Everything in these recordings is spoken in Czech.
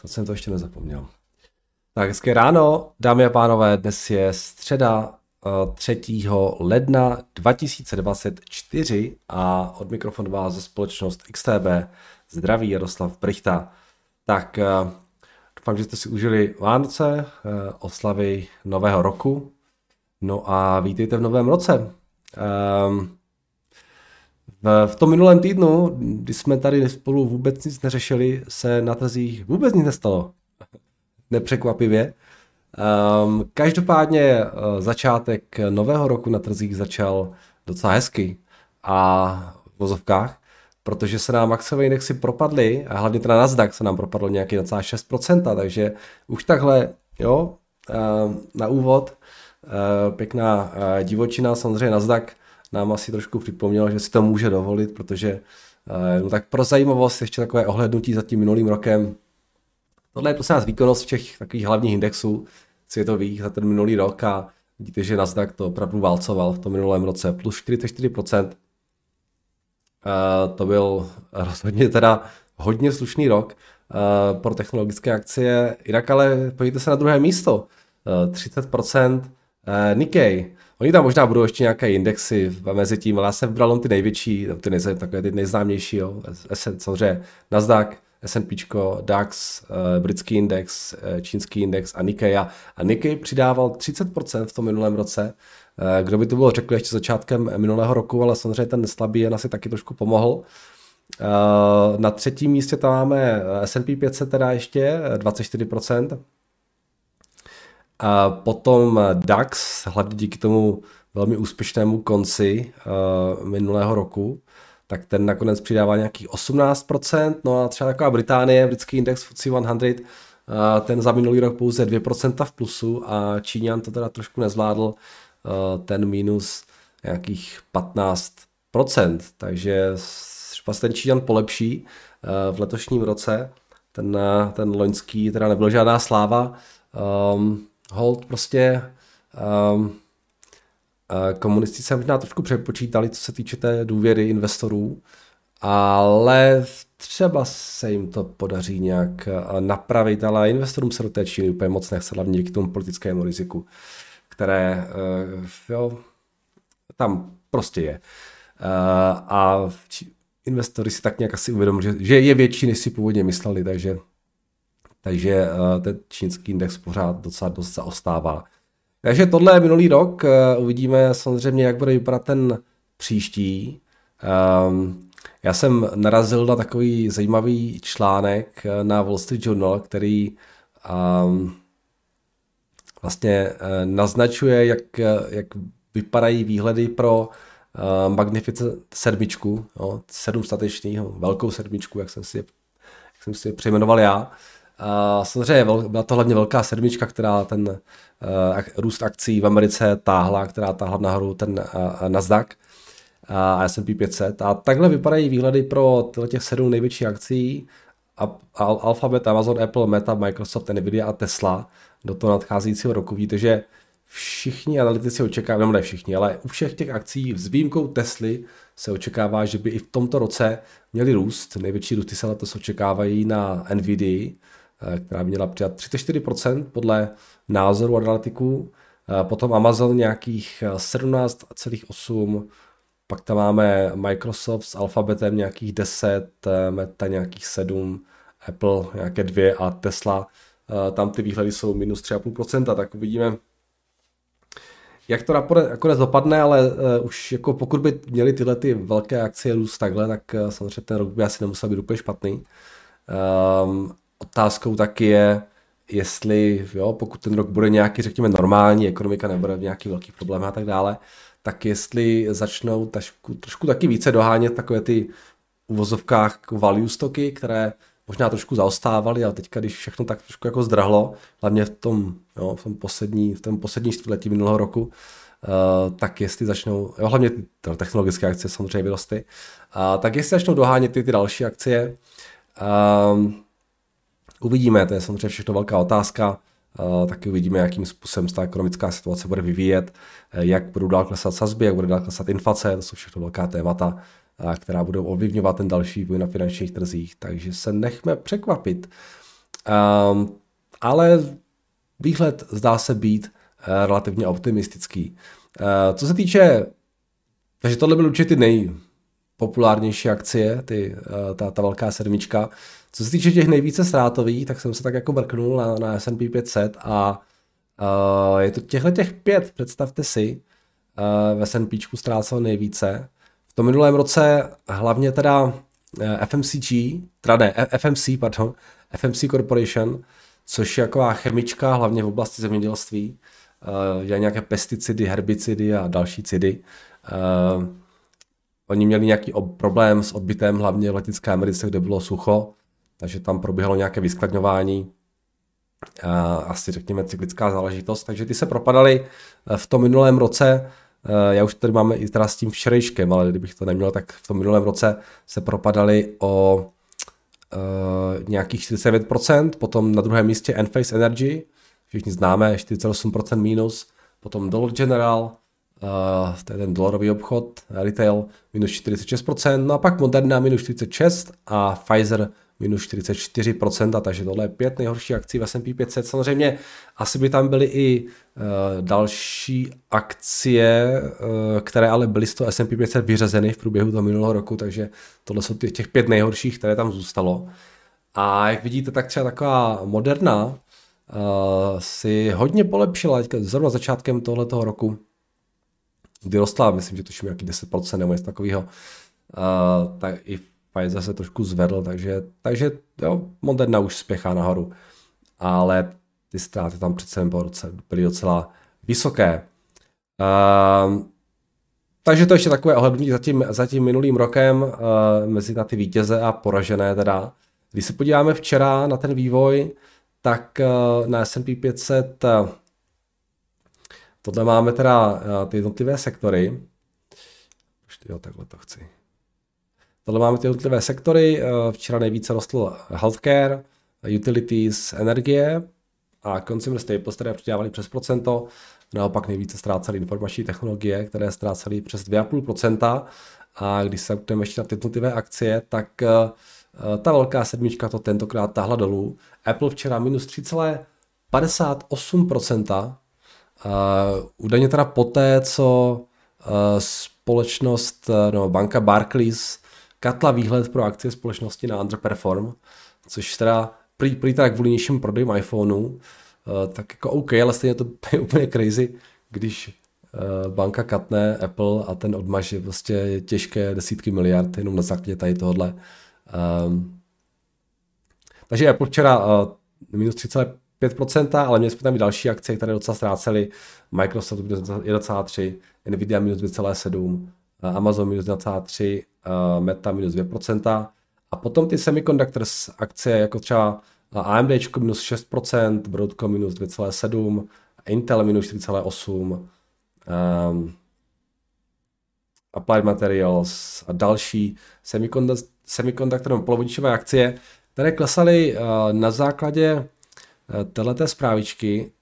Snad jsem to ještě nezapomněl. Tak hezké ráno, dámy a pánové, dnes je středa 3. Eh, ledna 2024 a od mikrofonu vás ze společnost XTB zdraví Jaroslav Brichta. Tak eh, doufám, že jste si užili Vánoce, eh, oslavy Nového roku, no a vítejte v novém roce. Um, v, v tom minulém týdnu, kdy jsme tady spolu vůbec nic neřešili, se na trzích vůbec nic nestalo. Nepřekvapivě. Um, každopádně uh, začátek nového roku na trzích začal docela hezky a v vozovkách, protože se nám akciové indexy propadly a hlavně teda Nasdaq se nám propadlo nějaký 6%, takže už takhle, jo, uh, na úvod, uh, pěkná divočina, samozřejmě Nasdaq nám asi trošku připomněl, že si to může dovolit, protože no tak pro zajímavost ještě takové ohlednutí za tím minulým rokem. Tohle je prostě nás výkonnost všech takových hlavních indexů světových za ten minulý rok a vidíte, že Nasdaq to opravdu válcoval v tom minulém roce plus 44%. Uh, to byl rozhodně teda hodně slušný rok uh, pro technologické akcie. Jinak ale pojďte se na druhé místo. Uh, 30% uh, Nikkei. Oni tam možná budou ještě nějaké indexy mezi tím, ale já jsem vybral ty největší, ty nejznámější, takové ty nejznámější, jo. samozřejmě Nasdaq, S&P, DAX, uh, britský index, uh, čínský index a Nikkei. A Nikkei přidával 30% v tom minulém roce. Uh, kdo by to bylo řekl ještě začátkem minulého roku, ale samozřejmě ten slabý jen asi taky trošku pomohl. Na třetím místě tam máme S&P 500 teda ještě 24%. A potom DAX, hlavně díky tomu velmi úspěšnému konci uh, minulého roku, tak ten nakonec přidává nějakých 18%, no a třeba taková Británie, britský index FTSE 100, uh, ten za minulý rok pouze 2% v plusu a Číňan to teda trošku nezvládl, uh, ten minus nějakých 15%, takže třeba ten Číňan polepší v letošním roce, ten, ten loňský teda nebyl žádná sláva, um, hold prostě um, komunisti se možná trošku přepočítali, co se týče té důvěry investorů, ale třeba se jim to podaří nějak uh, napravit, ale investorům se do té Číny úplně moc nechce, hlavně díky tomu politickému riziku, které uh, jo, tam prostě je. A investory si tak nějak asi uvědomili, že, že je větší, než si původně mysleli, takže takže uh, ten čínský index pořád docela dost zaostává. Takže tohle je minulý rok, uh, uvidíme samozřejmě, jak bude vypadat ten příští. Um, já jsem narazil na takový zajímavý článek eh, na Wall Street Journal, který um, vlastně naznačuje, jak, jak vypadají výhledy pro Magnificent sedmičku, no, sedm statečných, velkou sedmičku, jak jsem si, jak jsem si přejmenoval já. A samozřejmě byla to hlavně velká sedmička, která ten uh, růst akcí v Americe táhla, která táhla nahoru ten uh, Nasdaq a S&P 500. A takhle vypadají výhledy pro těch sedm největších akcí Alphabet, Amazon, Apple, Meta, Microsoft, Nvidia a Tesla do toho nadcházejícího roku. Víte, že všichni analytici očekávají, nebo ne všichni, ale u všech těch akcí s výjimkou Tesly se očekává, že by i v tomto roce měli růst. Největší růsty se letos očekávají na Nvidia, která by měla přidat 34% podle názoru analytiků. Eh, potom Amazon nějakých 17,8%, eh, pak tam máme Microsoft s Alphabetem nějakých 10, Meta nějakých 7, Apple nějaké 2 a Tesla. Tam ty výhledy jsou minus 3,5%, tak uvidíme, jak to nakonec dopadne, ale už jako pokud by měly tyhle ty velké akcie růst takhle, tak samozřejmě ten rok by asi nemusel být úplně špatný. Um, otázkou taky je, jestli, jo, pokud ten rok bude nějaký, řekněme, normální, ekonomika nebude v nějaký velký problém a tak dále, tak jestli začnou trošku, trošku taky více dohánět takové ty uvozovkách value stoky, které možná trošku zaostávaly, ale teďka, když všechno tak trošku jako zdrahlo, hlavně v tom, jo, v tom poslední, v tom poslední čtvrtletí minulého roku, uh, tak jestli začnou, jo, hlavně technologické akcie samozřejmě vyrosty, uh, tak jestli začnou dohánět ty, ty další akcie, uh, Uvidíme, to je samozřejmě všechno velká otázka. Taky uvidíme, jakým způsobem se ta ekonomická situace bude vyvíjet, jak budou dál klesat sazby, jak bude dál klesat inflace, to jsou všechno velká témata, která budou ovlivňovat ten další vývoj na finančních trzích, takže se nechme překvapit. Um, ale výhled zdá se být relativně optimistický. Co se týče, takže tohle byl určitě ty nejpopulárnější akcie, ty, uh, ta, ta velká sedmička. Co se týče těch nejvíce ztrátových, tak jsem se tak jako mrknul na, na S&P 500 a uh, je to těchto těch pět, představte si, uh, v S&P ztrácel nejvíce. V tom minulém roce hlavně teda FMCG, teda ne, FMC, pardon, FMC Corporation, což je taková chemička, hlavně v oblasti zemědělství, uh, dělají nějaké pesticidy, herbicidy a další cidy. Uh, oni měli nějaký ob- problém s odbytem, hlavně v Latinské Americe, kde bylo sucho, takže tam proběhlo nějaké vyskladňování, asi řekněme cyklická záležitost, takže ty se propadaly v tom minulém roce, uh, já už tady máme i teda s tím včerejškem, ale kdybych to neměl, tak v tom minulém roce se propadaly o uh, nějakých 49%, potom na druhém místě Enphase Energy, všichni známe, 48% minus, potom Dollar General, uh, to je ten dolarový obchod, retail, minus 46%, no a pak Moderna minus 46% a Pfizer minus 44%, takže tohle je pět nejhorších akcí v S&P 500. Samozřejmě asi by tam byly i uh, další akcie, uh, které ale byly z toho S&P 500 vyřazeny v průběhu toho minulého roku, takže tohle jsou těch, těch pět nejhorších, které tam zůstalo. A jak vidíte, tak třeba taková moderna uh, si hodně polepšila zrovna začátkem tohoto roku, kdy rostla, myslím, že tuším nějaký 10% nebo něco takového, uh, tak i Pfizer se trošku zvedl, takže, takže jo, Moderna už spěchá nahoru. Ale ty ztráty tam přece byly docela vysoké. Uh, takže to ještě takové ohlednutí za za tím minulým rokem uh, mezi na ty vítěze a poražené teda. Když se podíváme včera na ten vývoj, tak uh, na S&P 500 uh, tohle máme teda uh, ty jednotlivé sektory. Jo, takhle to chci. Tohle máme ty jednotlivé sektory. Eh, včera nejvíce rostl healthcare, utilities, energie a consumer staples, které přidávali přes procento. Naopak nejvíce ztrácely informační technologie, které ztrácely přes 2,5%. A když se půjdeme ještě na ty jednotlivé akcie, tak eh, ta velká sedmička to tentokrát tahla dolů. Apple včera minus 3,58%. Eh, údajně teda poté, co eh, společnost, no banka Barclays katla výhled pro akcie společnosti na underperform, což teda prý, prý teda kvůli nižším prodejům iPhoneu, tak jako OK, ale stejně to je úplně crazy, když banka katne Apple a ten odmaže prostě těžké desítky miliard jenom na základě tady tohle. Um, ehm, takže Apple včera minus 5%, ale měli jsme tam i další akce, které docela ztrácely. Microsoft minus 1,3, Nvidia minus 2,7, eh, Amazon minus 1,3, eh, Meta minus 2%. A potom ty semiconductors akce, jako třeba eh, AMD minus 6%, Broadcom minus 2,7%, Intel minus 4,8%, um, ehm, Applied Materials a další semiconductor, semiconductor polovodičové akcie, které klesaly uh, na základě této zprávičky,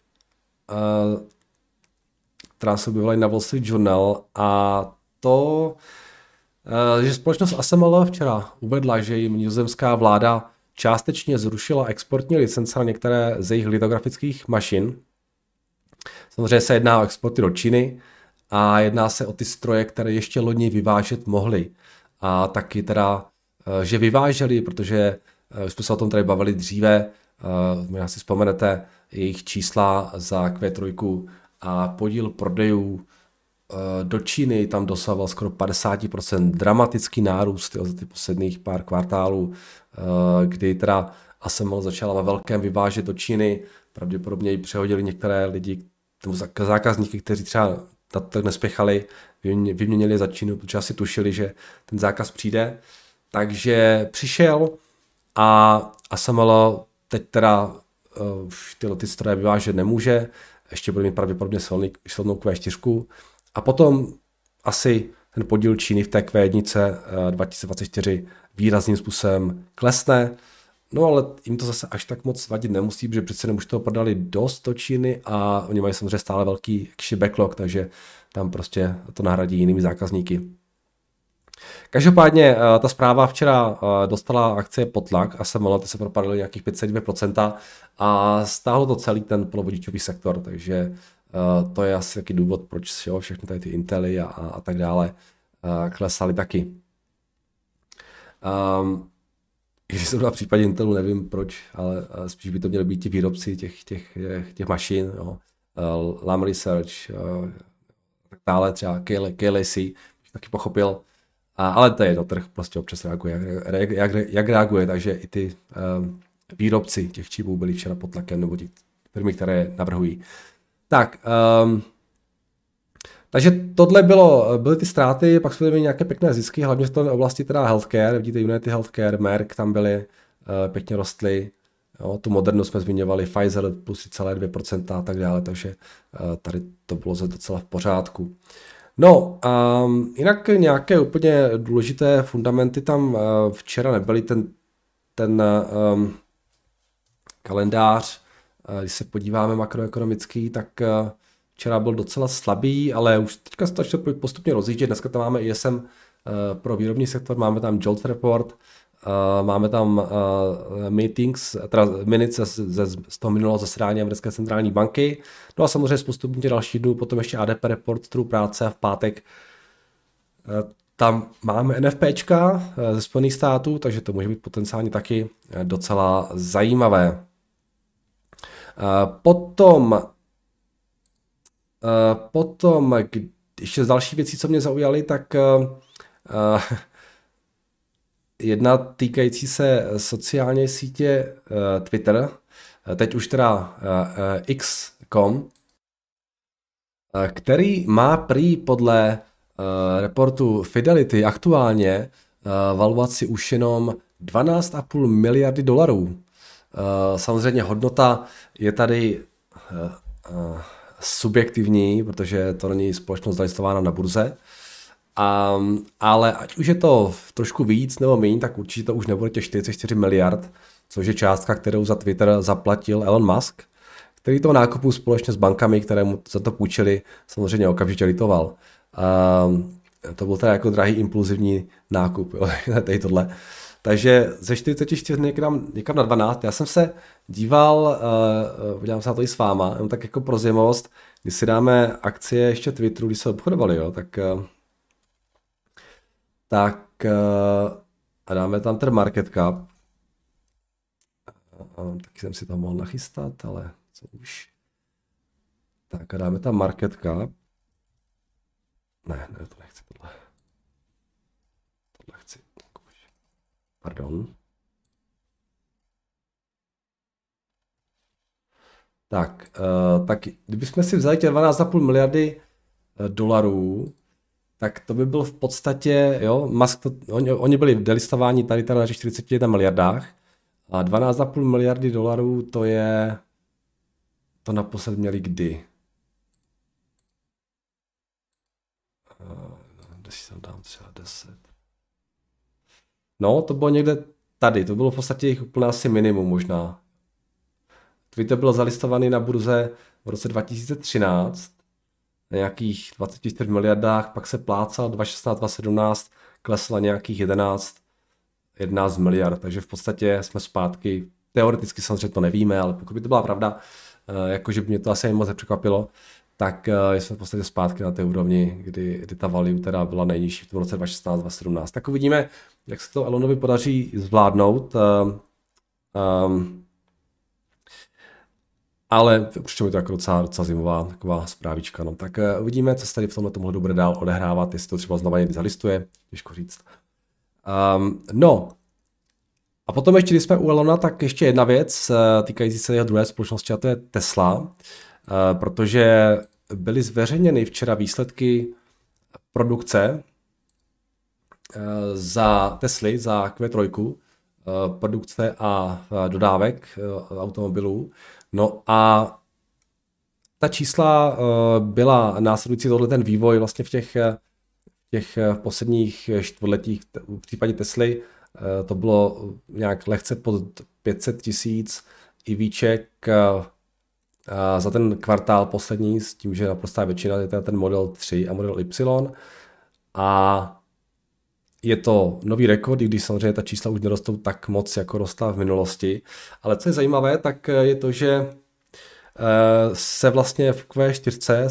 uh, která se objevila na Wall Street Journal a to Eh, že společnost ASML včera uvedla, že jim nizozemská vláda částečně zrušila exportní licence na některé z jejich litografických mašin. Samozřejmě se jedná o exporty do Číny a jedná se o ty stroje, které ještě loni vyvážet mohly. A taky teda, eh, že vyváželi, protože eh, už jsme se o tom tady bavili dříve, možná si vzpomenete jejich čísla za Q3 a podíl prodejů Eh, do Číny tam dosahoval skoro 50% dramatický nárůst jo, za ty posledních pár kvartálů, eh, kdy teda ASML začala ve velkém vyvážet do Číny, pravděpodobně ji přehodili některé lidi, zákazníky, kteří třeba na to nespěchali, vyměnili za Čínu, protože asi tušili, že ten zákaz přijde. Takže přišel a ASML teď teda uh, už tyhle ty stroje vyvážet nemůže, ještě bude mít pravděpodobně silný, silnou Q4, a potom asi ten podíl Číny v té Q1 2024 výrazným způsobem klesne. No ale jim to zase až tak moc vadit nemusí, protože přece už toho prodali dost do Číny a oni mají samozřejmě stále velký backlog, takže tam prostě to nahradí jinými zákazníky. Každopádně ta zpráva včera dostala akcie pod tlak a se ty se propadly nějakých 5,2% a stáhlo to celý ten polovodičový sektor, takže to je asi taky důvod, proč jo, všechny tady ty Intely a, a tak dále klesaly taky. Um, když jsem na případě Intelu, nevím proč, ale spíš by to měly být ti výrobci těch, těch, těch mašin, jo. Lam Research, tak dále, třeba KLAC, bych taky pochopil. A, ale to je to trh prostě občas reaguje, jak, jak, jak reaguje, takže i ty um, výrobci těch čipů byli včera pod tlakem, nebo ty firmy, které navrhují. Tak, um, takže tohle bylo, byly ty ztráty, pak jsme měli nějaké pěkné zisky, hlavně v té oblasti teda healthcare, vidíte United Healthcare, Merck tam byly, uh, pěkně rostly, jo, tu modernu jsme zmiňovali, Pfizer plus 3,2% a tak dále, takže uh, tady to bylo docela v pořádku. No, um, jinak nějaké úplně důležité fundamenty tam uh, včera nebyly, ten, ten um, kalendář, uh, když se podíváme makroekonomický, tak uh, včera byl docela slabý, ale už teďka se to postupně rozjíždět. Dneska tam máme ISM uh, pro výrobní sektor, máme tam JOLT report, máme tam uh, meetings, teda minutes z, z, toho minulého zasedání Americké centrální banky. No a samozřejmě postupně další dnů, potom ještě ADP report, trhu práce a v pátek uh, tam máme NFPčka ze Spojených států, takže to může být potenciálně taky docela zajímavé. Potom potom ještě z další věcí, co mě zaujaly, tak jedna týkající se sociální sítě uh, Twitter, teď už teda X.com, který má prý podle reportu Fidelity aktuálně valuaci už jenom 12,5 miliardy dolarů. Samozřejmě hodnota je tady subjektivní, protože to není společnost zalistována na burze, Um, ale ať už je to trošku víc nebo méně, tak určitě to už nebude těch 44 miliard, což je částka, kterou za Twitter zaplatil Elon Musk, který to nákupu společně s bankami, které mu za to půjčili, samozřejmě okamžitě litoval. Um, to byl teda jako drahý impulzivní nákup, jo, tady tohle. Takže ze 44 někam, někam na 12. Já jsem se díval, uh, podívám se na to i s váma, jenom tak jako pro zimovost, když si dáme akcie ještě Twitteru, když se obchodovali, jo, tak uh, tak a dáme tam ten market cap. Uh, taky jsem si tam mohl nachystat, ale co už. Tak a dáme tam market cap. Ne, ne, to nechci tohle. Tohle chci. Pardon. Tak, tak kdybychom si vzali těch 12,5 miliardy dolarů, tak to by byl v podstatě, jo, Musk to, oni, oni byli delistováni tady, tady na 41 miliardách a 12,5 miliardy dolarů to je, to naposled měli kdy? Si tam dám třeba 10. No, to bylo někde tady, to bylo v podstatě jejich úplně asi minimum možná. Twitter byl zalistovaný na burze v roce 2013 na nějakých 24 miliardách, pak se plácal 2016, 2017, klesla nějakých 11, 11 miliard, takže v podstatě jsme zpátky, teoreticky samozřejmě to nevíme, ale pokud by to byla pravda, eh, jakože by mě to asi moc překvapilo, tak eh, jsme v podstatě zpátky na té úrovni, kdy, kdy ta value teda byla nejnižší v roce 2016, 2017. Tak uvidíme, jak se to Elonovi podaří zvládnout. Um, ale určitě mi to jako docela, docela zimová taková zprávička. No. Tak uh, uvidíme, co se tady v tomhle tomhle bude dál odehrávat, jestli to třeba znova někdy zalistuje, těžko říct. Um, no, a potom ještě, když jsme u Elona, tak ještě jedna věc uh, týkající se jeho druhé společnosti, a to je Tesla, uh, protože byly zveřejněny včera výsledky produkce za Tesly, za Q3, uh, produkce a dodávek automobilů. No a ta čísla uh, byla následující tohle ten vývoj vlastně v těch, těch v posledních čtvrtletích, v případě Tesly uh, to bylo nějak lehce pod 500 tisíc i výček za ten kvartál poslední s tím, že naprostá většina je ten model 3 a model Y. A je to nový rekord, i když samozřejmě ta čísla už nerostou tak moc, jako rostla v minulosti. Ale co je zajímavé, tak je to, že se vlastně v Q4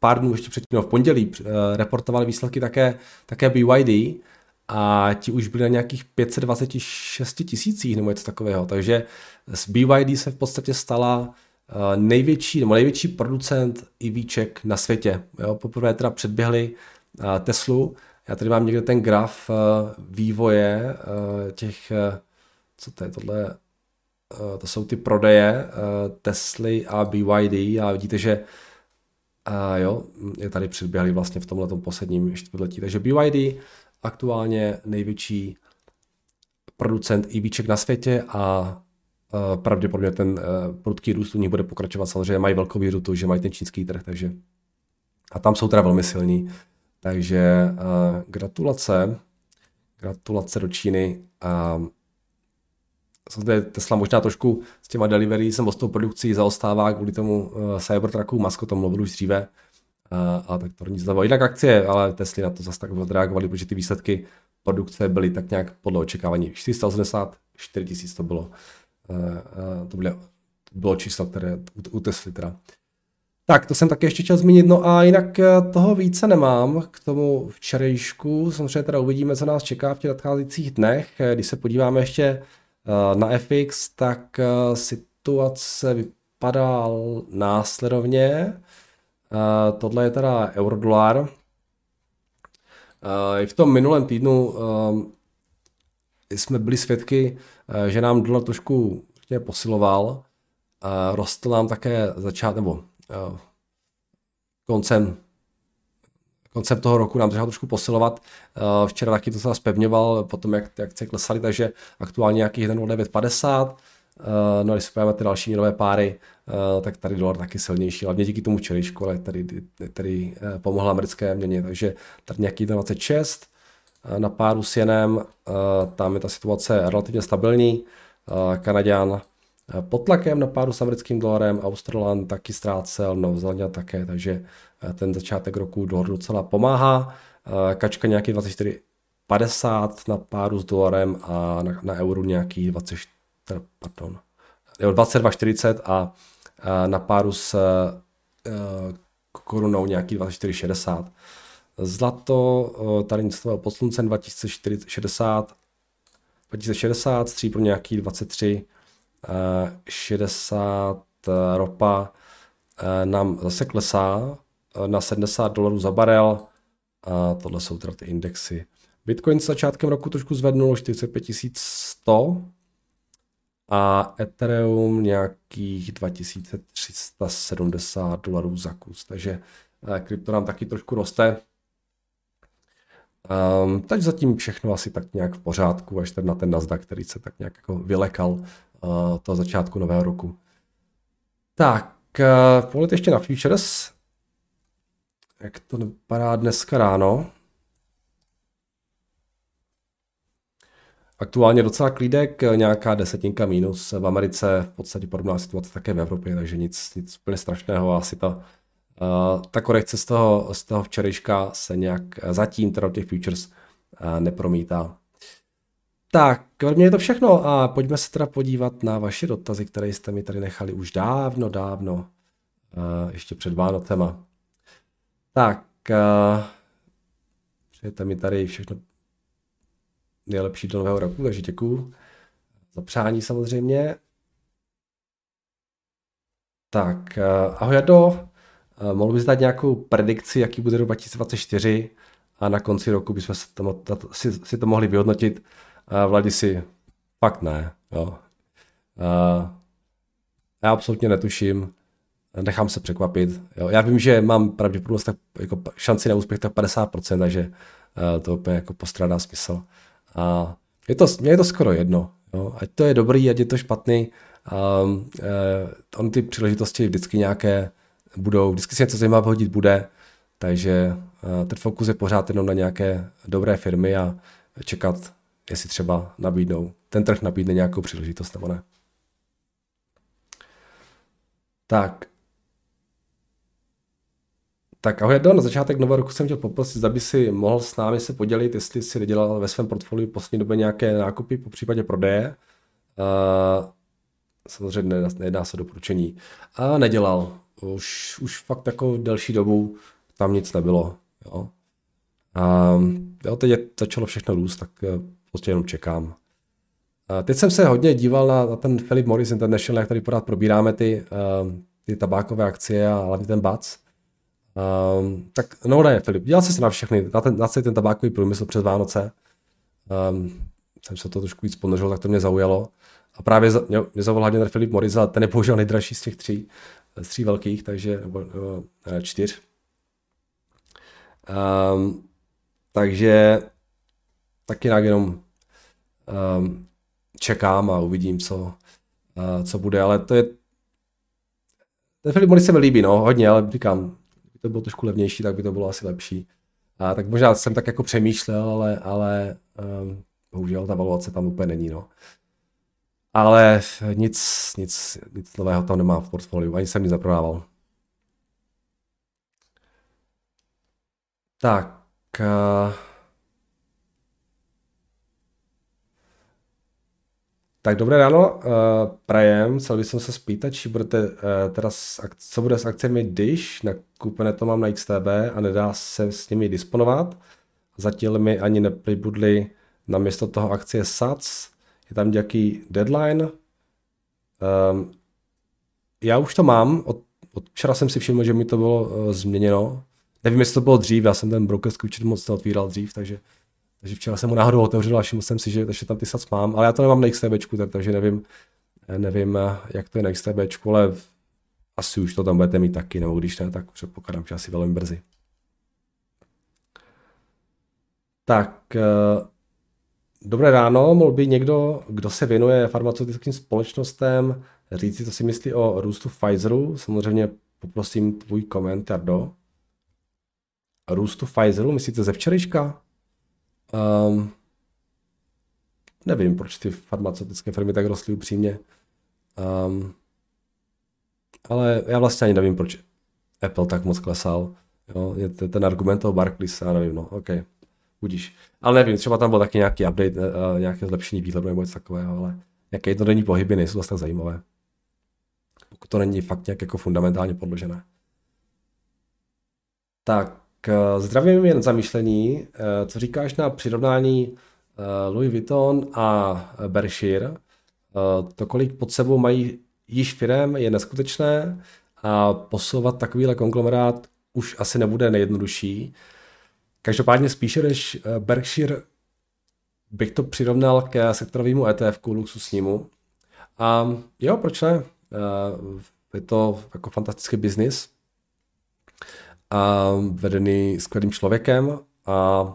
pár dnů ještě předtím, no v pondělí, reportovali výsledky také, také BYD a ti už byli na nějakých 526 tisících nebo něco takového. Takže z BYD se v podstatě stala eh, největší, nebo největší producent EVček na světě. Jo, poprvé teda předběhli eh, Teslu. Já tady mám někde ten graf eh, vývoje těch, co to je tohle, to jsou ty prodeje Tesly a BYD a vidíte, že jo, je tady předběhli vlastně v tomhle posledním čtvrtletí. Takže BYD aktuálně největší producent EVček na světě a pravděpodobně ten prudký růst u nich bude pokračovat. Samozřejmě mají velkou to, že mají ten čínský trh, takže a tam jsou teda velmi silní. Takže uh, gratulace, gratulace do Číny. Uh, Tesla možná trošku s těma delivery jsem s tou produkcí zaostává kvůli tomu uh, Cybertrucku, Musk o tom mluvil už dříve, a, a tak to nic zleva. Jinak akcie, ale Tesly na to zase tak odreagovali, protože ty výsledky produkce byly tak nějak podle očekávání. 484 tisíc to bylo. To bylo, to bylo číslo, které u, u Tesly teda. Tak, to jsem také ještě chtěl zmínit. No a jinak e, toho více nemám k tomu včerejšku. Samozřejmě teda uvidíme, co nás čeká v těch nadcházejících dnech. E, když se podíváme ještě e, na FX, tak situace vypadá následovně. Tohle je teda eurodolar. I v tom minulém týdnu jsme byli svědky, že nám dolar trošku posiloval. Rostl nám také začát, nebo koncem koncem toho roku nám trošku posilovat. Včera taky to se spevňoval, potom jak, jak se klesaly, takže aktuálně nějakých 1,950. Uh, no, když se ty další měnové páry, tak tady dolar taky silnější, hlavně díky tomu včerejšku, ale tady, tady pomohla americké měně, takže tady nějaký 26 uh, na páru s jenem, tam je ta situace relativně stabilní, uh, pod tlakem na páru s americkým dolarem, Australan taky ztrácel, Novzelanda také, takže uh, ten začátek roku dolar docela pomáhá, uh, kačka nějaký 24 50 na páru s dolarem a na, na euru nějaký 24 pardon, 22,40 a, a na páru s korunou nějaký 24,60. Zlato tady něco pod sluncem 2060, 2060, stříbro nějaký 23, uh, 60 uh, ropa uh, nám zase klesá na 70 dolarů za barel a tohle jsou teda ty indexy. Bitcoin začátkem roku trošku zvednul 45 100, a Ethereum nějakých 2370 dolarů za kus, takže eh, krypto nám taky trošku roste. Um, takže zatím všechno asi tak nějak v pořádku, až na ten Nasdaq, který se tak nějak jako vylekal toho začátku nového roku. Tak, uh, pohled ještě na futures. Jak to vypadá dneska ráno? Aktuálně docela klídek, nějaká desetinka minus v Americe, v podstatě podobná situace také v Evropě, takže nic, nic úplně strašného. Asi ta, uh, ta korekce z toho, z toho včerejška se nějak zatím teda těch futures uh, nepromítá. Tak, od mě je to všechno a pojďme se teda podívat na vaše dotazy, které jste mi tady nechali už dávno, dávno, uh, ještě před Vánocema. Tak, uh, přejete mi tady všechno nejlepší do nového roku, takže děkuju za přání samozřejmě. Tak, eh, ahoj Jado, mohl bys dát nějakou predikci, jaký bude rok 2024 a na konci roku bychom to, si to mohli vyhodnotit. Eh, Vladi si, fakt ne, jo. Já absolutně netuším, nechám se překvapit. Jo. Já vím, že mám pravděpodobnost tak, jako šanci na úspěch tak 50%, takže to úplně jako postrádá smysl. A je to, mě je to skoro jedno. Jo. Ať to je dobrý, ať je to špatný. Um, eh, on ty příležitosti vždycky nějaké budou, vždycky si něco zajímavého hodit bude, takže uh, ten fokus je pořád jenom na nějaké dobré firmy a čekat, jestli třeba nabídnou, ten trh nabídne nějakou příležitost nebo ne. Tak. tak ahoj, na začátek nového roku jsem chtěl poprosit, aby si mohl s námi se podělit, jestli si dělal ve svém portfoliu poslední době nějaké nákupy, po případě prodeje. Uh, samozřejmě nejedná se doporučení. A nedělal. Už, už fakt jako delší dobu tam nic nebylo. Jo. A jo, teď je, začalo všechno růst, tak eh, prostě jenom čekám. A teď jsem se hodně díval na, na ten Philip Morris International, jak tady pořád probíráme ty, uh, ty tabákové akcie a hlavně ten BAC. Um, tak no ne, Filip, dělal jsi se na všechny, na, ten, na celý ten tabákový průmysl přes Vánoce. Um, jsem se to trošku víc ponořil, tak to mě zaujalo. A právě za, mě, mě zavolal hlavně Filip Morris, ale ten je bohužel nejdražší z těch tří, z tří velkých, takže, nebo, nebo ne, čtyř. Um, takže tak jinak jenom um, čekám a uvidím, co, uh, co bude, ale to je ten Filip Morris se mi líbí, no, hodně, ale říkám, kdyby to bylo trošku levnější, tak by to bylo asi lepší. A tak možná jsem tak jako přemýšlel, ale, ale um, bohužel ta valuace tam úplně není, no. Ale nic, nic, nic nového tam nemám v portfoliu, ani jsem nic zaprodával. Tak. Uh... Tak dobré ráno, uh, prajem, chtěl bych se spýtat, či budete, uh, teda s, co bude s akcemi když nakoupené to mám na XTB a nedá se s nimi disponovat. Zatím mi ani nepribudly na místo toho akcie SAC, je tam nějaký deadline. Um, já už to mám, od, od včera jsem si všiml, že mi to bylo uh, změněno. Nevím, jestli to bylo dřív, já jsem ten brokerský účet moc neotvíral dřív, takže takže včera jsem mu náhodou otevřel a všiml jsem si, že ještě tam ty sac mám, ale já to nemám na XTB, takže nevím, nevím, jak to je na XTB, ale asi už to tam budete mít taky, nebo když ne, tak předpokládám, že asi velmi brzy. Tak, eh, dobré ráno, mohl by někdo, kdo se věnuje farmaceutickým společnostem, říci, co si myslí o růstu Pfizeru. Samozřejmě poprosím tvůj komentář do růstu Pfizeru, myslíte ze včerejška? Um, nevím, proč ty farmaceutické firmy tak rostly upřímně. Um, ale já vlastně ani nevím, proč Apple tak moc klesal. Jo, je to ten argument toho Barclays, já nevím, no, OK, budíš. Ale nevím, třeba tam byl taky nějaký update, uh, nějaké zlepšení výhledu nebo něco takového, ale nějaké jednodenní pohyby nejsou zase tak zajímavé. Pokud to není fakt nějak jako fundamentálně podložené. Tak, zdravím jen zamýšlení. Eh, co říkáš na přirovnání eh, Louis Vuitton a Berkshire? Eh, to, kolik pod sebou mají již firem, je neskutečné a posouvat takovýhle konglomerát už asi nebude nejjednodušší. Každopádně spíše než Berkshire bych to přirovnal ke sektorovému ETF, luxusnímu. A jo, proč ne? Je to jako fantastický biznis a vedený skvělým člověkem a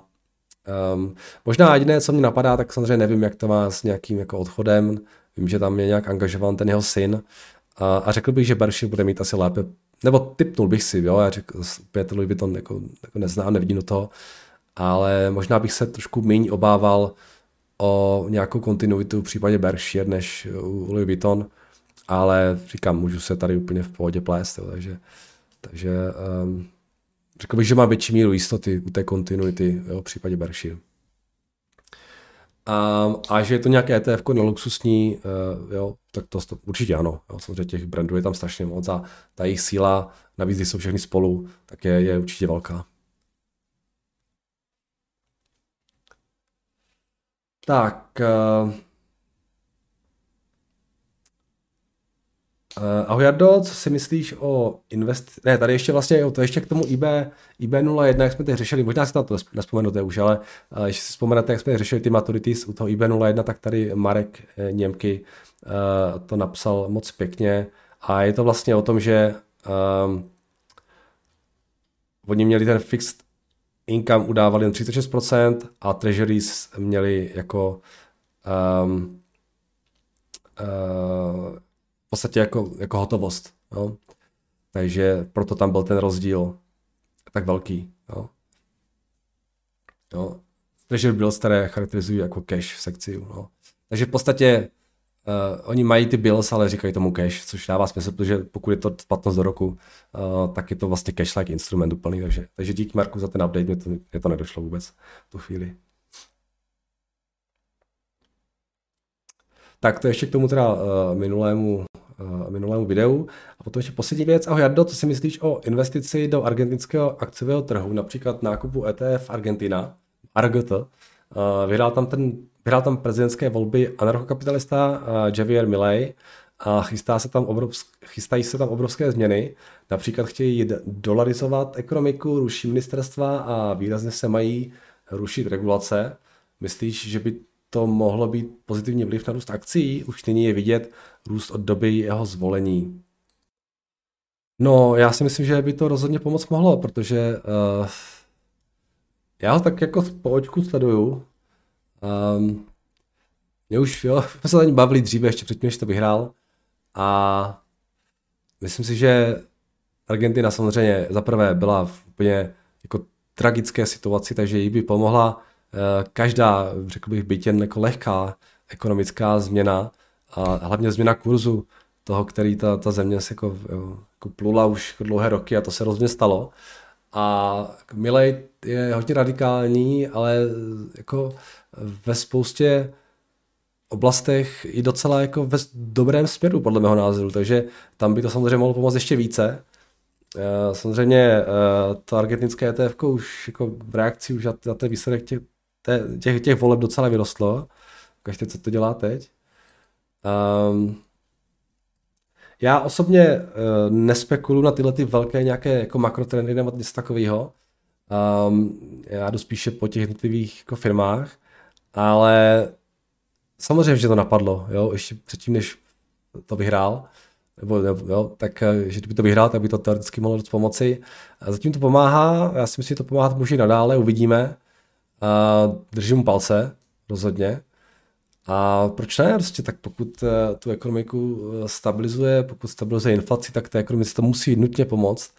um, možná jediné, co mě napadá, tak samozřejmě nevím, jak to má s nějakým jako odchodem, vím, že tam je nějak angažován ten jeho syn. A, a řekl bych, že Berkshire bude mít asi lépe, nebo typnul bych si, jo, já řekl, Peter Louis Vuitton jako, jako neznám, nevidím do toho, ale možná bych se trošku méně obával o nějakou kontinuitu v případě Berkshire než u Louis Vuitton, ale říkám, můžu se tady úplně v pohodě plést, jo, takže, takže um, řekl bych, že má větší míru jistoty u té kontinuity jo, v případě Berkshire. A, a že je to nějaké ETF na luxusní, uh, jo, tak to, to určitě ano. Jo, samozřejmě těch brandů je tam strašně moc a ta jejich síla, navíc když jsou všechny spolu, tak je, je určitě velká. Tak, uh, ahoj Jardo, co si myslíš o invest... Ne, tady ještě vlastně, jo, to ještě k tomu IB, IB01, jak jsme teď řešili, možná si na to nespomenete už, ale uh, když si vzpomenete, jak jsme řešili ty maturities u toho IB01, tak tady Marek eh, Němky uh, to napsal moc pěkně. A je to vlastně o tom, že um, oni měli ten fixed income udávali jen 36% a treasuries měli jako um, uh, podstatě jako, jako hotovost. Jo. Takže proto tam byl ten rozdíl tak velký. Jo. Jo. Treasure bills, které charakterizují jako cash v sekci. Jo. Takže v podstatě Uh, oni mají ty bills, ale říkají tomu cash, což dává smysl, protože pokud je to platnost do roku, uh, tak je to vlastně cash-like instrument úplný, takže, takže díky Marku za ten update, mě to, mě to nedošlo vůbec v tu chvíli. Tak to ještě k tomu teda uh, minulému, minulému videu. A potom ještě poslední věc. Ahoj Jardo, co si myslíš o investici do argentinského akciového trhu, například nákupu ETF Argentina, ARGT. Uh, vyhrál tam ten vyhrál tam prezidentské volby anarchokapitalista uh, Javier Milei a chystá se tam obrovsk, chystají se tam obrovské změny. Například chtějí dolarizovat ekonomiku, ruší ministerstva a výrazně se mají rušit regulace. Myslíš, že by to mohlo být pozitivní vliv na růst akcí? Už nyní je vidět růst od doby jeho zvolení. No, já si myslím, že by to rozhodně pomoct mohlo, protože uh, já ho tak jako po očku sleduju. Um, mě už, jo, jsme se tady bavili dříve, ještě předtím, než to vyhrál. A myslím si, že Argentina samozřejmě zaprvé byla v úplně jako tragické situaci, takže jí by pomohla každá, řekl bych, jen jako lehká ekonomická změna a hlavně změna kurzu toho, který ta, ta země se jako, jako plula už jako dlouhé roky a to se rozhodně stalo. A Milej je hodně radikální, ale jako ve spoustě oblastech i docela jako ve dobrém směru, podle mého názoru, takže tam by to samozřejmě mohlo pomoct ještě více. Eh, samozřejmě eh, to argentinské ETF už jako v reakci už na ten výsledek těch, těch, těch voleb docela vyrostlo. Ukažte, co to dělá teď. Um, já osobně uh, nespekuluji na tyhle ty velké nějaké jako makrotrendy nebo něco takového. Um, já jdu spíše po těch jednotlivých jako firmách, ale samozřejmě, že to napadlo, jo, ještě předtím, než to vyhrál, nebo, nebo jo, tak eh, že kdyby to vyhrál, tak by to teoreticky mohlo dost pomoci. A zatím to pomáhá, já si myslím, že to pomáhat může i nadále, uvidíme. A držím palce, rozhodně. A proč ne? Prostě tak pokud eh, tu ekonomiku eh, stabilizuje, pokud stabilizuje inflaci, tak té ekonomice to musí nutně pomoct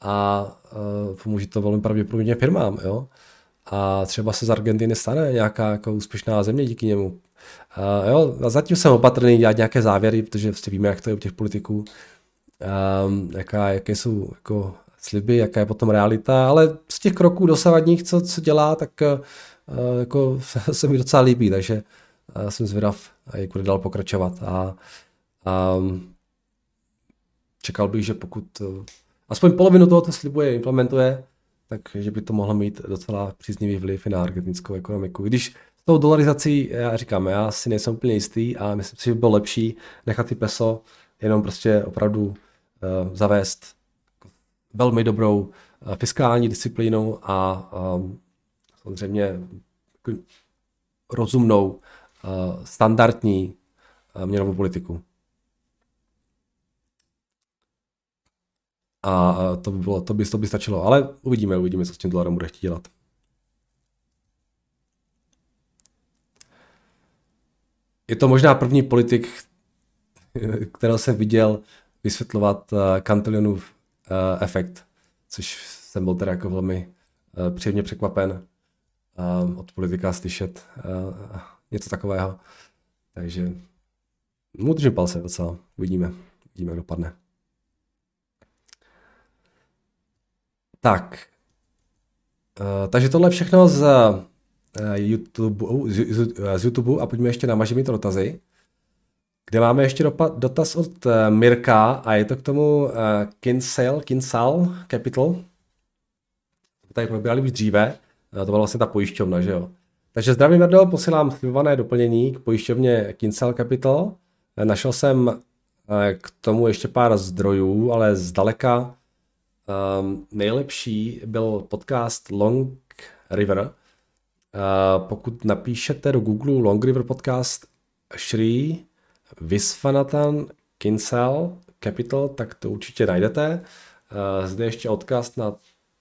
a uh, pomůže to velmi pravděpodobně firmám. Jo? A třeba se z Argentiny stane nějaká jako úspěšná země díky němu. Uh, jo, a zatím jsem opatrný dělat nějaké závěry, protože vlastně víme, jak to je u těch politiků, um, jaká, jaké jsou jako sliby, jaká je potom realita, ale z těch kroků dosavadních, co, co dělá, tak uh, jako se mi docela líbí, takže uh, jsem zvědav, jak bude dál pokračovat a um, čekal bych, že pokud uh, aspoň polovinu toho, co slibuje, implementuje, takže by to mohlo mít docela příznivý vliv na argentinskou ekonomiku. Když s tou dolarizací, já říkám, já si nejsem úplně jistý a myslím si, že by bylo lepší nechat ty peso jenom prostě opravdu uh, zavést velmi dobrou eh, fiskální disciplínou a um, samozřejmě rozumnou, uh, standardní uh, měnovou politiku. A to by, bylo, to, by, to by stačilo. Ale uvidíme, uvidíme, co s tím dolarem bude chtít dělat. Je to možná první politik, kterého jsem viděl vysvětlovat Cantillionův uh, efekt, což jsem byl teda jako velmi uh, příjemně překvapen uh, od politika slyšet uh, něco takového. Takže mu držím palce docela. Uvidíme, uvidíme, jak dopadne. Tak. Uh, takže tohle všechno z uh, YouTube, z, z, z YouTube a pojďme ještě na Maži mít dotazy kde máme ještě dotaz od eh, Mirka a je to k tomu eh, Kinsale, Kinsal Capital. Tady probírali už dříve, eh, to byla vlastně ta pojišťovna, že jo. Takže zdravím Verdo, posílám slibované doplnění k pojišťovně Kinsale Capital. Našel jsem k tomu ještě pár zdrojů, ale zdaleka um, nejlepší byl podcast Long River. Uh, pokud napíšete do Google Long River podcast Shri Visvanathan Kinsel Capital, tak to určitě najdete. Eh, zde ještě odkaz na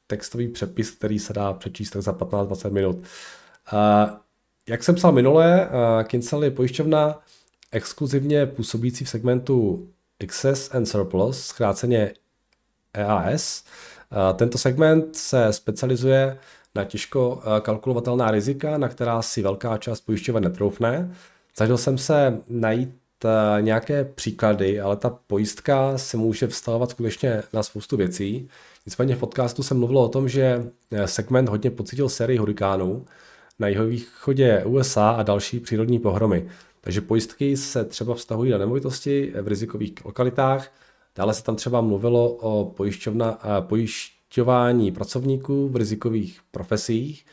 textový přepis, který se dá přečíst tak za 15-20 minut. Eh, jak jsem psal minule, eh, Kinsel je pojišťovna exkluzivně působící v segmentu Excess and Surplus, zkráceně EAS. Tento segment se specializuje na těžko kalkulovatelná rizika, na která si velká část pojišťoven netroufne. Zažil jsem se najít nějaké příklady, ale ta pojistka se může vztahovat skutečně na spoustu věcí. Nicméně v podcastu jsem mluvil o tom, že segment hodně pocítil sérii hurikánů na jihovýchodě USA a další přírodní pohromy. Takže pojistky se třeba vztahují na nemovitosti v rizikových lokalitách. Dále se tam třeba mluvilo o pojišťovna, pojišťování pracovníků v rizikových profesích,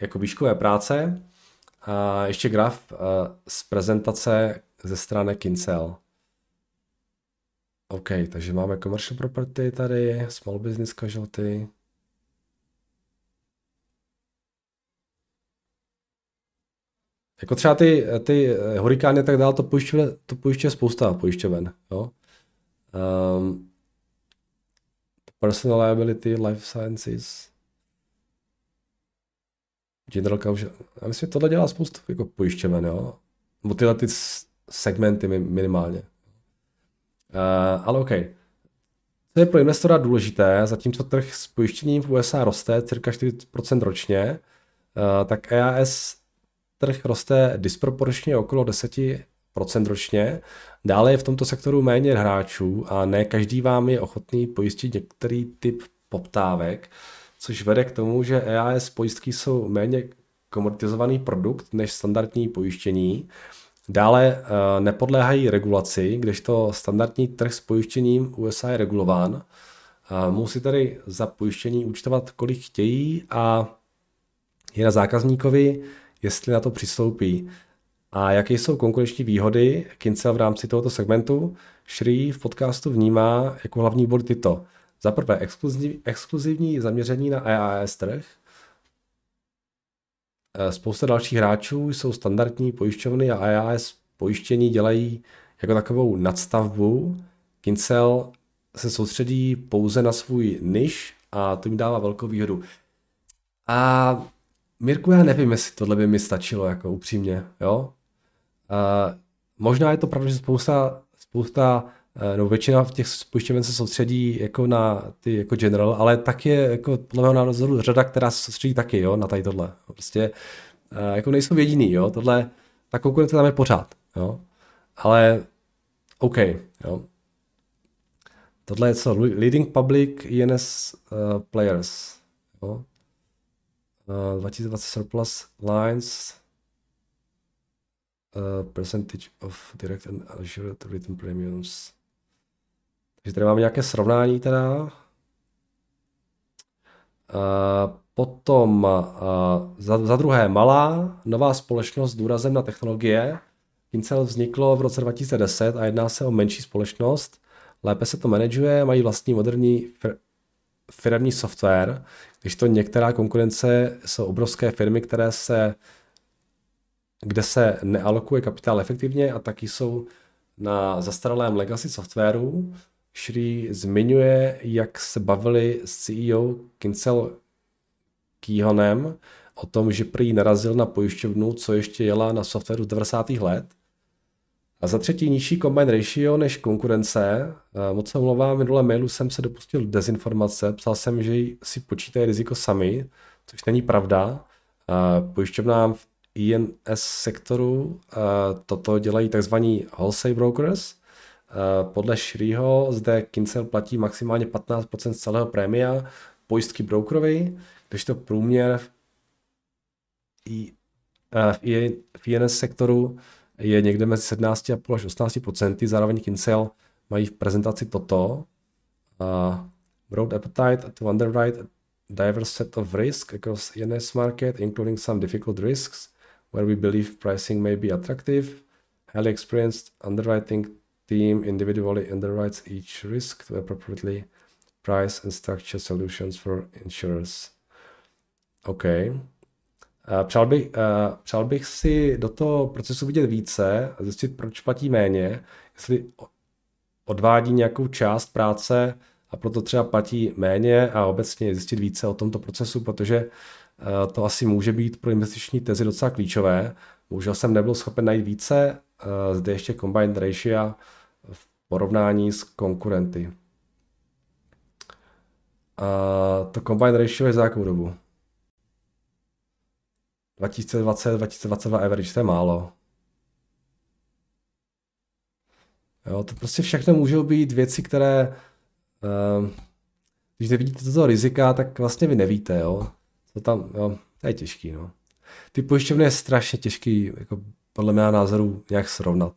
jako výškové práce. A ještě graf z prezentace ze strany Kincel. OK, takže máme commercial property tady, small business casualty. Jako třeba ty, ty eh, hurikány a tak dále, to pojišťuje, to pojišťuje spousta pojišťoven. Jo? Um, personal liability, life sciences, general casualty. Já myslím, že tohle dělá spousta jako pojišťoven, jo? Nebo tyhle ty segmenty minimálně. Uh, ale OK. Co je pro investora důležité, zatímco trh s pojištěním v USA roste cirka 40% ročně, uh, tak EAS trh roste disproporčně okolo 10% ročně. Dále je v tomto sektoru méně hráčů a ne každý vám je ochotný pojistit některý typ poptávek, což vede k tomu, že EAS pojistky jsou méně komoditizovaný produkt než standardní pojištění. Dále uh, nepodléhají regulaci, kdežto standardní trh s pojištěním USA je regulován. Uh, musí tady za pojištění účtovat, kolik chtějí a je na zákazníkovi, jestli na to přistoupí. A jaké jsou konkurenční výhody Kincel v rámci tohoto segmentu? Shri v podcastu vnímá jako hlavní bod tyto. Za prvé exkluziv, exkluzivní zaměření na EAS trh. E, spousta dalších hráčů jsou standardní pojišťovny a EAS pojištění dělají jako takovou nadstavbu. Kincel se soustředí pouze na svůj niž a to jim dává velkou výhodu. A Mirku, já nevím, jestli tohle by mi stačilo, jako upřímně, jo. Uh, možná je to pravda, že spousta, spousta uh, nebo většina těch pojišťoven se soustředí jako na ty jako general, ale tak je jako podle mého názoru řada, která se soustředí taky, jo, na tady tohle. Prostě uh, jako nejsou jediný, jo, tohle, ta konkurence tam je pořád, jo. Ale OK, jo. Tohle je co? Leading Public INS uh, Players. Jo? 2020 surplus lines uh, percentage of direct and assured written premiums. Takže tady máme nějaké srovnání teda. Uh, potom uh, za, za druhé malá nová společnost s důrazem na technologie. Kincel vzniklo v roce 2010 a jedná se o menší společnost. Lépe se to manažuje, mají vlastní moderní firmní software, když to některá konkurence jsou obrovské firmy, které se, kde se nealokuje kapitál efektivně a taky jsou na zastaralém legacy softwaru. Shri zmiňuje, jak se bavili s CEO Kincel Keyhonem o tom, že prý narazil na pojišťovnu, co ještě jela na softwaru z 90. let a za třetí nižší combine ratio než konkurence. Moc se omlouvám, minulé mailu jsem se dopustil dezinformace, psal jsem, že si počítají riziko sami, což není pravda. Pojišťovnám v INS sektoru toto dělají tzv. wholesale brokers. Podle Shriho zde Kincel platí maximálně 15% z celého prémia pojistky brokerovi, to průměr v, I, v INS sektoru je někde mezi 17,5 až 18 procenty. Zároveň Kincel mají v prezentaci toto. Broad appetite to underwrite a diverse set of risk across ENS market, including some difficult risks where we believe pricing may be attractive. Highly experienced underwriting team individually underwrites each risk to appropriately price and structure solutions for insurers. Okay. Přál bych, přál bych si do toho procesu vidět více, zjistit, proč platí méně, jestli odvádí nějakou část práce a proto třeba platí méně a obecně zjistit více o tomto procesu, protože to asi může být pro investiční tezi docela klíčové. Bohužel jsem nebyl schopen najít více, zde ještě combined ratio v porovnání s konkurenty. A to combined ratio je za jakou dobu? 2020, 2022 average, to je málo. Jo, to prostě všechno můžou být věci, které, uh, když nevidíte toto rizika, tak vlastně vy nevíte, jo. To tam, jo, to je těžký, no. Ty pojišťovny je strašně těžký, jako podle mého názoru, nějak srovnat.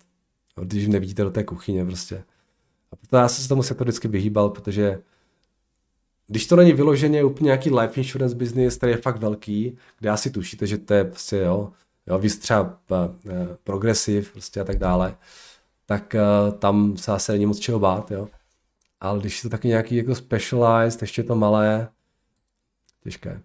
Když nevidíte do té kuchyně prostě. A proto já jsem se tomu sektoru vždycky vyhýbal, protože když to není vyloženě úplně nějaký life insurance business, který je fakt velký, kde asi tušíte, že to je prostě, jo, jo víc třeba uh, progresiv prostě a tak dále, tak uh, tam se asi není moc čeho bát, jo. Ale když je to taky nějaký jako specialized, ještě to malé, těžké.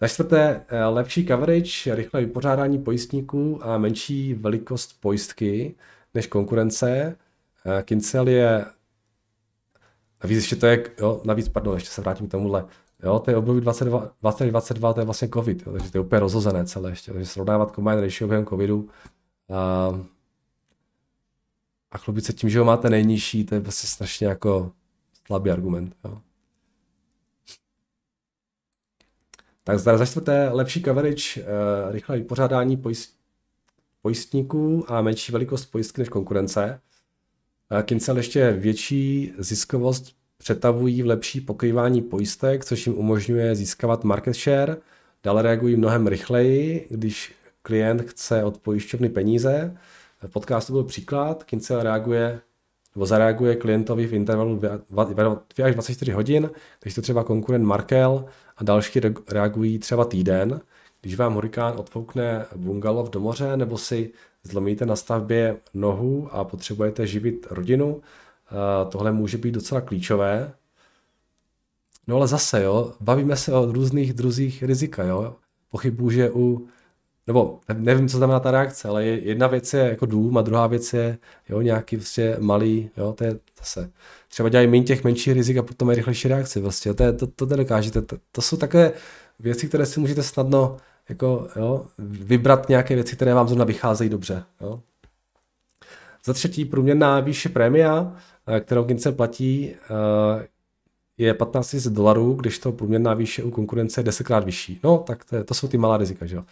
Za čtvrté, lepší coverage, rychlé vypořádání pojistníků a menší velikost pojistky než konkurence. Kincel je Navíc ještě to je, jo, navíc, pardon, ještě se vrátím k tomuhle. Jo, to je období 22, 2022, to je vlastně covid, jo, takže to je úplně rozhozené celé ještě. Takže srovnávat combine ratio během covidu a, a chlubit se tím, že ho máte nejnižší, to je vlastně strašně jako slabý argument. Jo. Tak za čtvrté, lepší coverage, uh, rychlé vypořádání pojist, pojistníků a menší velikost pojistky než konkurence. Kincel ještě větší ziskovost přetavují v lepší pokrývání pojistek, což jim umožňuje získávat market share. Dále reagují mnohem rychleji, když klient chce od pojišťovny peníze. V podcastu byl příklad, Kincel reaguje nebo zareaguje klientovi v intervalu 2 až 24 hodin, když to třeba konkurent Markel a další reagují třeba týden. Když vám hurikán odfoukne bungalov do moře nebo si zlomíte na stavbě nohu a potřebujete živit rodinu, tohle může být docela klíčové. No ale zase, jo, bavíme se o různých druzích rizika, jo. Pochybuji, že u, nebo nevím, co znamená ta reakce, ale jedna věc je jako dům a druhá věc je, jo, nějaký prostě malý, jo, to je zase. Třeba dělají méně těch menších rizik a potom je rychlejší reakce, vlastně, to, je, to, to nedokážete. To, to jsou takové věci, které si můžete snadno jako, jo, vybrat nějaké věci, které vám zrovna vycházejí dobře. Jo. Za třetí, průměrná výše prémia, eh, kterou Gince platí, eh, je 15 000 dolarů, když to průměrná výše u konkurence je 10krát vyšší. No, tak to, je, to jsou ty malá rizika, že jo.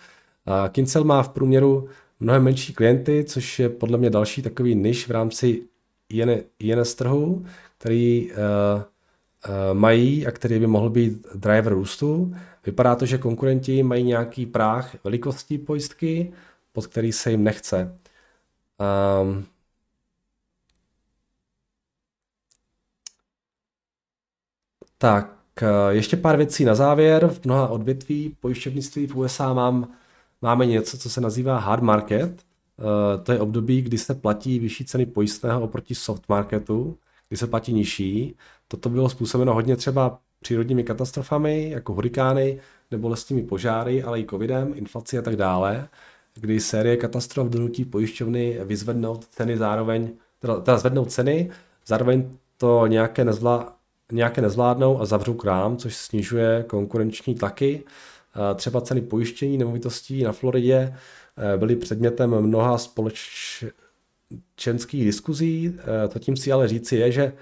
Kincel má v průměru mnohem menší klienty, což je podle mě další takový niž v rámci INS trhu, který uh, uh, mají a který by mohl být driver růstu. Vypadá to, že konkurenti mají nějaký práh velikostí pojistky, pod který se jim nechce. Um, tak, eh, ještě pár věcí na závěr. V mnoha odvětví pojišťovnictví v USA mám, máme něco, co se nazývá hard market. Uh, to je období, kdy se platí vyšší ceny pojistného oproti soft marketu, kdy se platí nižší. Toto bylo způsobeno hodně třeba přírodními katastrofami, jako hurikány, nebo lesními požáry, ale i covidem, inflací a tak dále, kdy série katastrof donutí pojišťovny vyzvednout ceny zároveň, teda, teda zvednout ceny, zároveň to nějaké, nezvlá, nějaké nezvládnou a zavřou krám, což snižuje konkurenční tlaky. Třeba ceny pojištění nemovitostí na Floridě eh, byly předmětem mnoha společenských diskuzí. Eh, to tím si ale říci je, že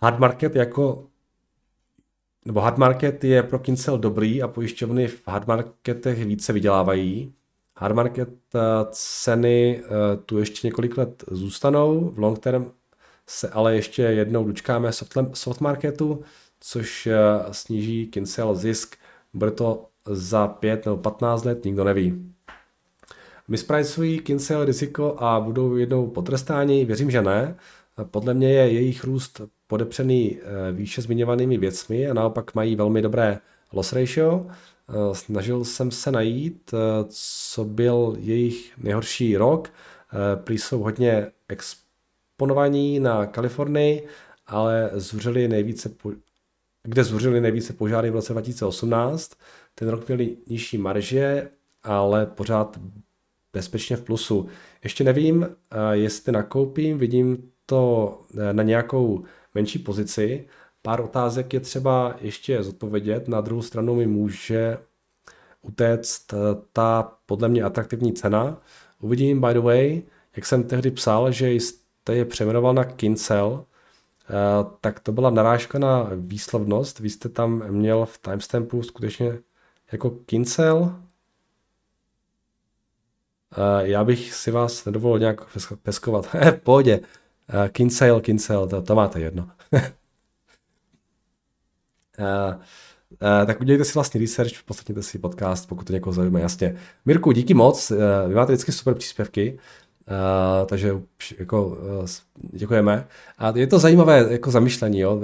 hard market jako nebo hard market je pro Kincel dobrý a pojišťovny v hard marketech více vydělávají. Hard market eh, ceny eh, tu ještě několik let zůstanou, v long term se ale ještě jednou dočkáme soft, soft marketu, což eh, sníží Kincel zisk. Bude to za 5 nebo 15 let, nikdo neví. Mispricují Kincel riziko a budou jednou potrestáni? Věřím, že ne. Podle mě je jejich růst podepřený eh, výše zmiňovanými věcmi a naopak mají velmi dobré loss ratio. Eh, snažil jsem se najít, eh, co byl jejich nejhorší rok. Prý jsou hodně exponovaní na Kalifornii, ale zuřili nejvíce, kde zuřili nejvíce požáry v roce 2018. Ten rok měli nižší marže, ale pořád bezpečně v plusu. Ještě nevím, jestli nakoupím, vidím to na nějakou menší pozici. Pár otázek je třeba ještě zodpovědět. Na druhou stranu mi může utéct eh, ta podle mě atraktivní cena. Uvidím, by the way, jak jsem tehdy psal, že jste je přejmenoval na Kincel, eh, tak to byla narážka na výslovnost. Vy jste tam měl v timestampu skutečně jako Kincel. Eh, já bych si vás nedovolil nějak peskovat. v pohodě. Kinsale, Kinsale, to, to máte jedno. tak udělejte si vlastně research, poslechněte si podcast, pokud to někoho zajímá, jasně. Mirku, díky moc, vy máte vždycky super příspěvky, Uh, takže jako uh, děkujeme. A je to zajímavé jako zamýšlení. Jo.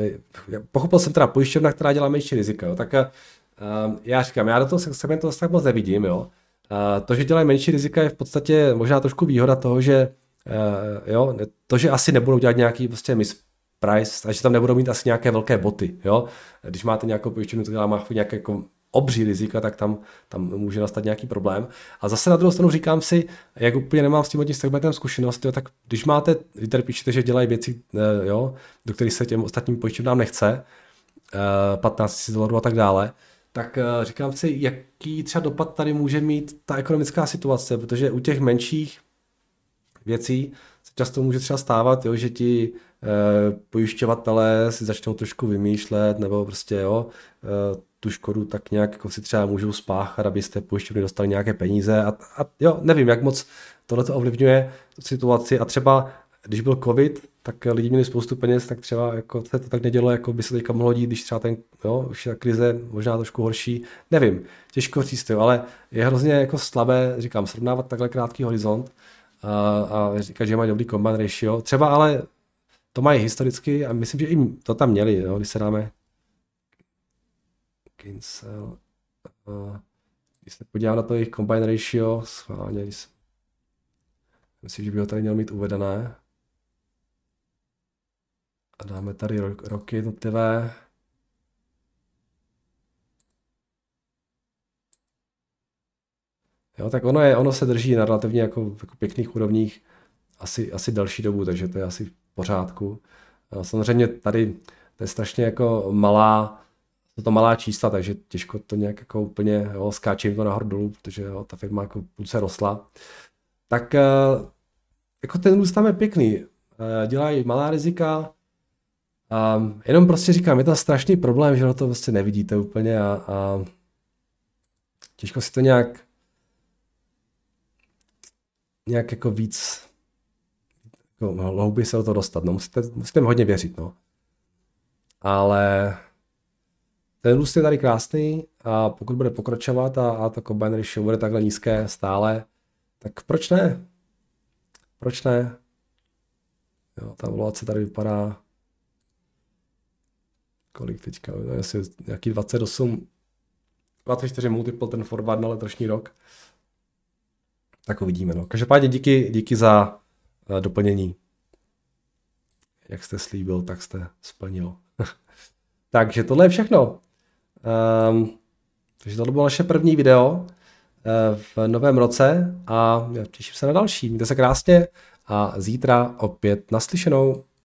Pochopil jsem teda pojišťovna, která dělá menší riziko. Jo. Tak uh, já říkám, já do toho segmentu tak moc nevidím. Jo. Uh, to, že dělají menší rizika, je v podstatě možná trošku výhoda toho, že uh, jo, to, že asi nebudou dělat nějaký prostě price a že tam nebudou mít asi nějaké velké boty. Jo. Když máte nějakou pojišťovnu, která má nějaké jako obří rizika, tak tam, tam může nastat nějaký problém. A zase na druhou stranu říkám si, jak úplně nemám s tím tím segmentem zkušenost, jo, tak když máte, tady píšete, že dělají věci, eh, jo, do kterých se těm ostatním pojišťovnám nechce, 15 000 dolarů a tak dále, tak eh, říkám si, jaký třeba dopad tady může mít ta ekonomická situace, protože u těch menších věcí se často může třeba stávat, jo, že ti e, pojišťovatelé si začnou trošku vymýšlet, nebo prostě jo, e, tu škodu tak nějak jako si třeba můžou spáchat, abyste pojišťovny dostali nějaké peníze. A, a jo, nevím, jak moc tohle to ovlivňuje tu situaci. A třeba když byl covid, tak lidi měli spoustu peněz, tak třeba jako se to tak nedělo, jako by se teďka mohlo dít, když třeba ten, jo, už je ta krize možná trošku horší, nevím, těžko říct, jo, ale je hrozně jako slabé, říkám, srovnávat takhle krátký horizont a, a říkat, že mají dobrý combine ratio, třeba ale to mají historicky a myslím, že jim to tam měli, jo, když se dáme Kinsel. Uh, když se podívám na to jejich combine ratio, schválně, myslím, že by ho tady měl mít uvedené. A dáme tady roky jednotlivé. Jo, tak ono, je, ono se drží na relativně jako, jako pěkných úrovních asi, asi další dobu, takže to je asi v pořádku. Samozřejmě tady to je strašně jako malá to malá čísla, takže těžko to nějak jako úplně jo, skáče to nahoru dolů, protože jo, ta firma jako půlce rostla. Tak eh, jako ten růst tam je pěkný. Eh, dělají malá rizika, a jenom prostě říkám, je to strašný problém, že to prostě nevidíte úplně a, a těžko si to nějak nějak jako víc jako hlouběji se do toho dostat. No, musíte, musíte hodně věřit, no. Ale ten růst je tady krásný a pokud bude pokračovat a, a to combine ratio bude takhle nízké stále, tak proč ne? Proč ne? Jo, ta valuace tady vypadá kolik teďka, no, jestli nějaký 28, 24 multiple ten forward na letošní rok. Tak uvidíme. No. Každopádně díky, díky za uh, doplnění. Jak jste slíbil, tak jste splnil. Takže tohle je všechno. Um, takže tohle bylo naše první video uh, v novém roce a těším se na další. Mějte se krásně a zítra opět naslyšenou.